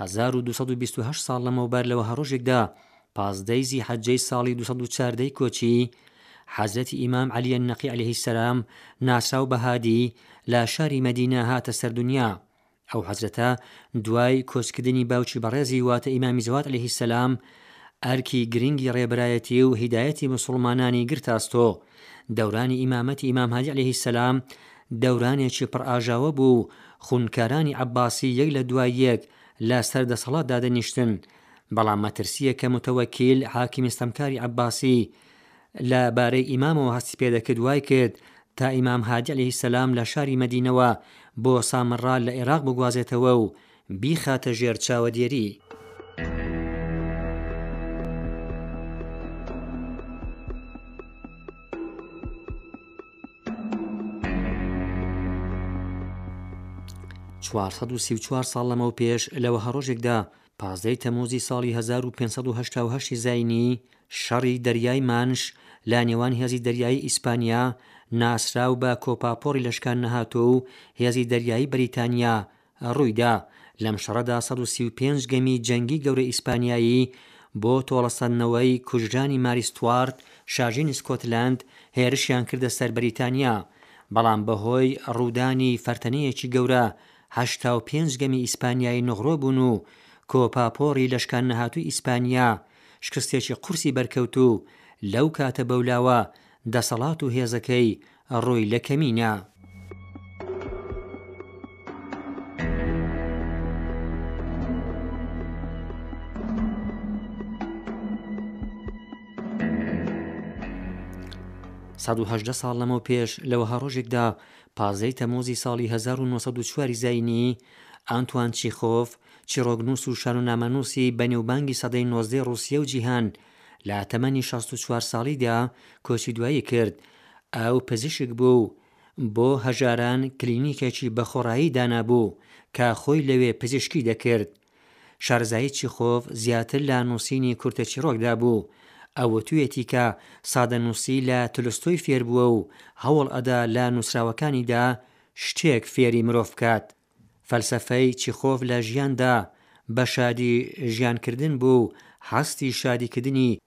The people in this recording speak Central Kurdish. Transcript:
هەزار و دوو سەد و بیست و هەشت ساڵ لەمەوبەر لە وەها ڕۆژێکدا پازدەی زیحەجەی ساڵی دوو سەد و چاردەی کۆچی حەزرەتی ئیمام عەلیە نەقی علیه سەلام ناسا و بەهادی لە شاری مەدینە هاتە سەر دنیا ئەو حەزرەتە دوای کۆچکردنی باوکی بەڕێزی واتە ئیمامی زەوات علیه سەلام ئەرکی گرنگی ڕێبرایەتی و هیدایەتی مسوڵمانانی گرتاستۆ دەورانی ئیمامەتی ئیمام هادی علیە السلام دەورانێکی پڕ ئاژاوە بوو و خونکارانی عەباسی یەک لە دوای یەک لە سەر دەسەڵات دادەنیشتن بەڵام مەترسییەک کە متەوەکیل حاکمی ستەمکاری عەباسی لە بارەی ئیمامەوە هەستی پێدەکرد وای کرد تا ئیمام هادی علیه السلام لە شاری مەدینەوە بۆ سامڕا لە ئێراق بگوازێتەوە و بیخاتە ژێر چاوەدێری. چوار سەد و سی و چوار ساڵ لەمەوپێش لە وەهەڕۆژێکدا پازدەی تەموزی ساڵی 1580 زینی شەڕی دەریای مانش لە نێوان هێزی دەریایی ئیسپانیا ناسراو بە کۆپاپۆڕی لەشکان نەهاتۆ و هێزی دەریایی بەریتانیا ڕوویدا، لەم شەڕەدا سەد و سی و پێنج گەمی جەنگی گەورە ئیسپانیایی بۆ تۆڵەسەندنەوەی کوژرانی ماری ستوارت، شاژینی سکۆتلەند، هێرشیان کردە سەر بەریتانیا. بەڵام بەهۆی ڕوودانی فەرتەنەیەکی گەورە، هەشتا و پێنج گەمی ئیسپانیایی نغرۆ بوون و کۆپاپۆڕی لەشکاننەهاتووی ئیسپانیا شکستێکی قورسی بەرکەوت و لەو کاتە بەولاوە دەسەڵات و هێزەکەی ئەڕۆی لە کەمینە. سەد و هەژدە ساڵ لەمەوپێش لە وەها ڕۆژێکدا پازدەی تەموزی ساڵی هەزار و نۆ سەد و چواری زایینی، ئانتوان چیخۆف، چیڕۆکنووس و شانۆنامەنووسی بەنێوبانگی سەدەی نۆزدەی ڕووسیە و جیهان، لە تەمەنی شەست و چوار ساڵیدا کۆچی دوایی کرد ئەو پزیشک بوو و بۆ هەژاران کلینیکێکی بەخۆڕایی دانابوو کە خۆی لەوێ پزیشکی دەکرد. شارزایی چیخۆڤ زیاتر لە نووسینی کورتە چیڕۆکدا بوو. ئەو وتوویەتی کە سادەنووسی لە تولستۆی فێر بووە و هەوڵ ئەدا لە نووسراوەکانیدا شتێک فێری مرۆڤ بکات. فەلسەفەی چیخۆڤ لە ژیاندا بە شادی ژیانکردن بوو و هەستی شادیکردنی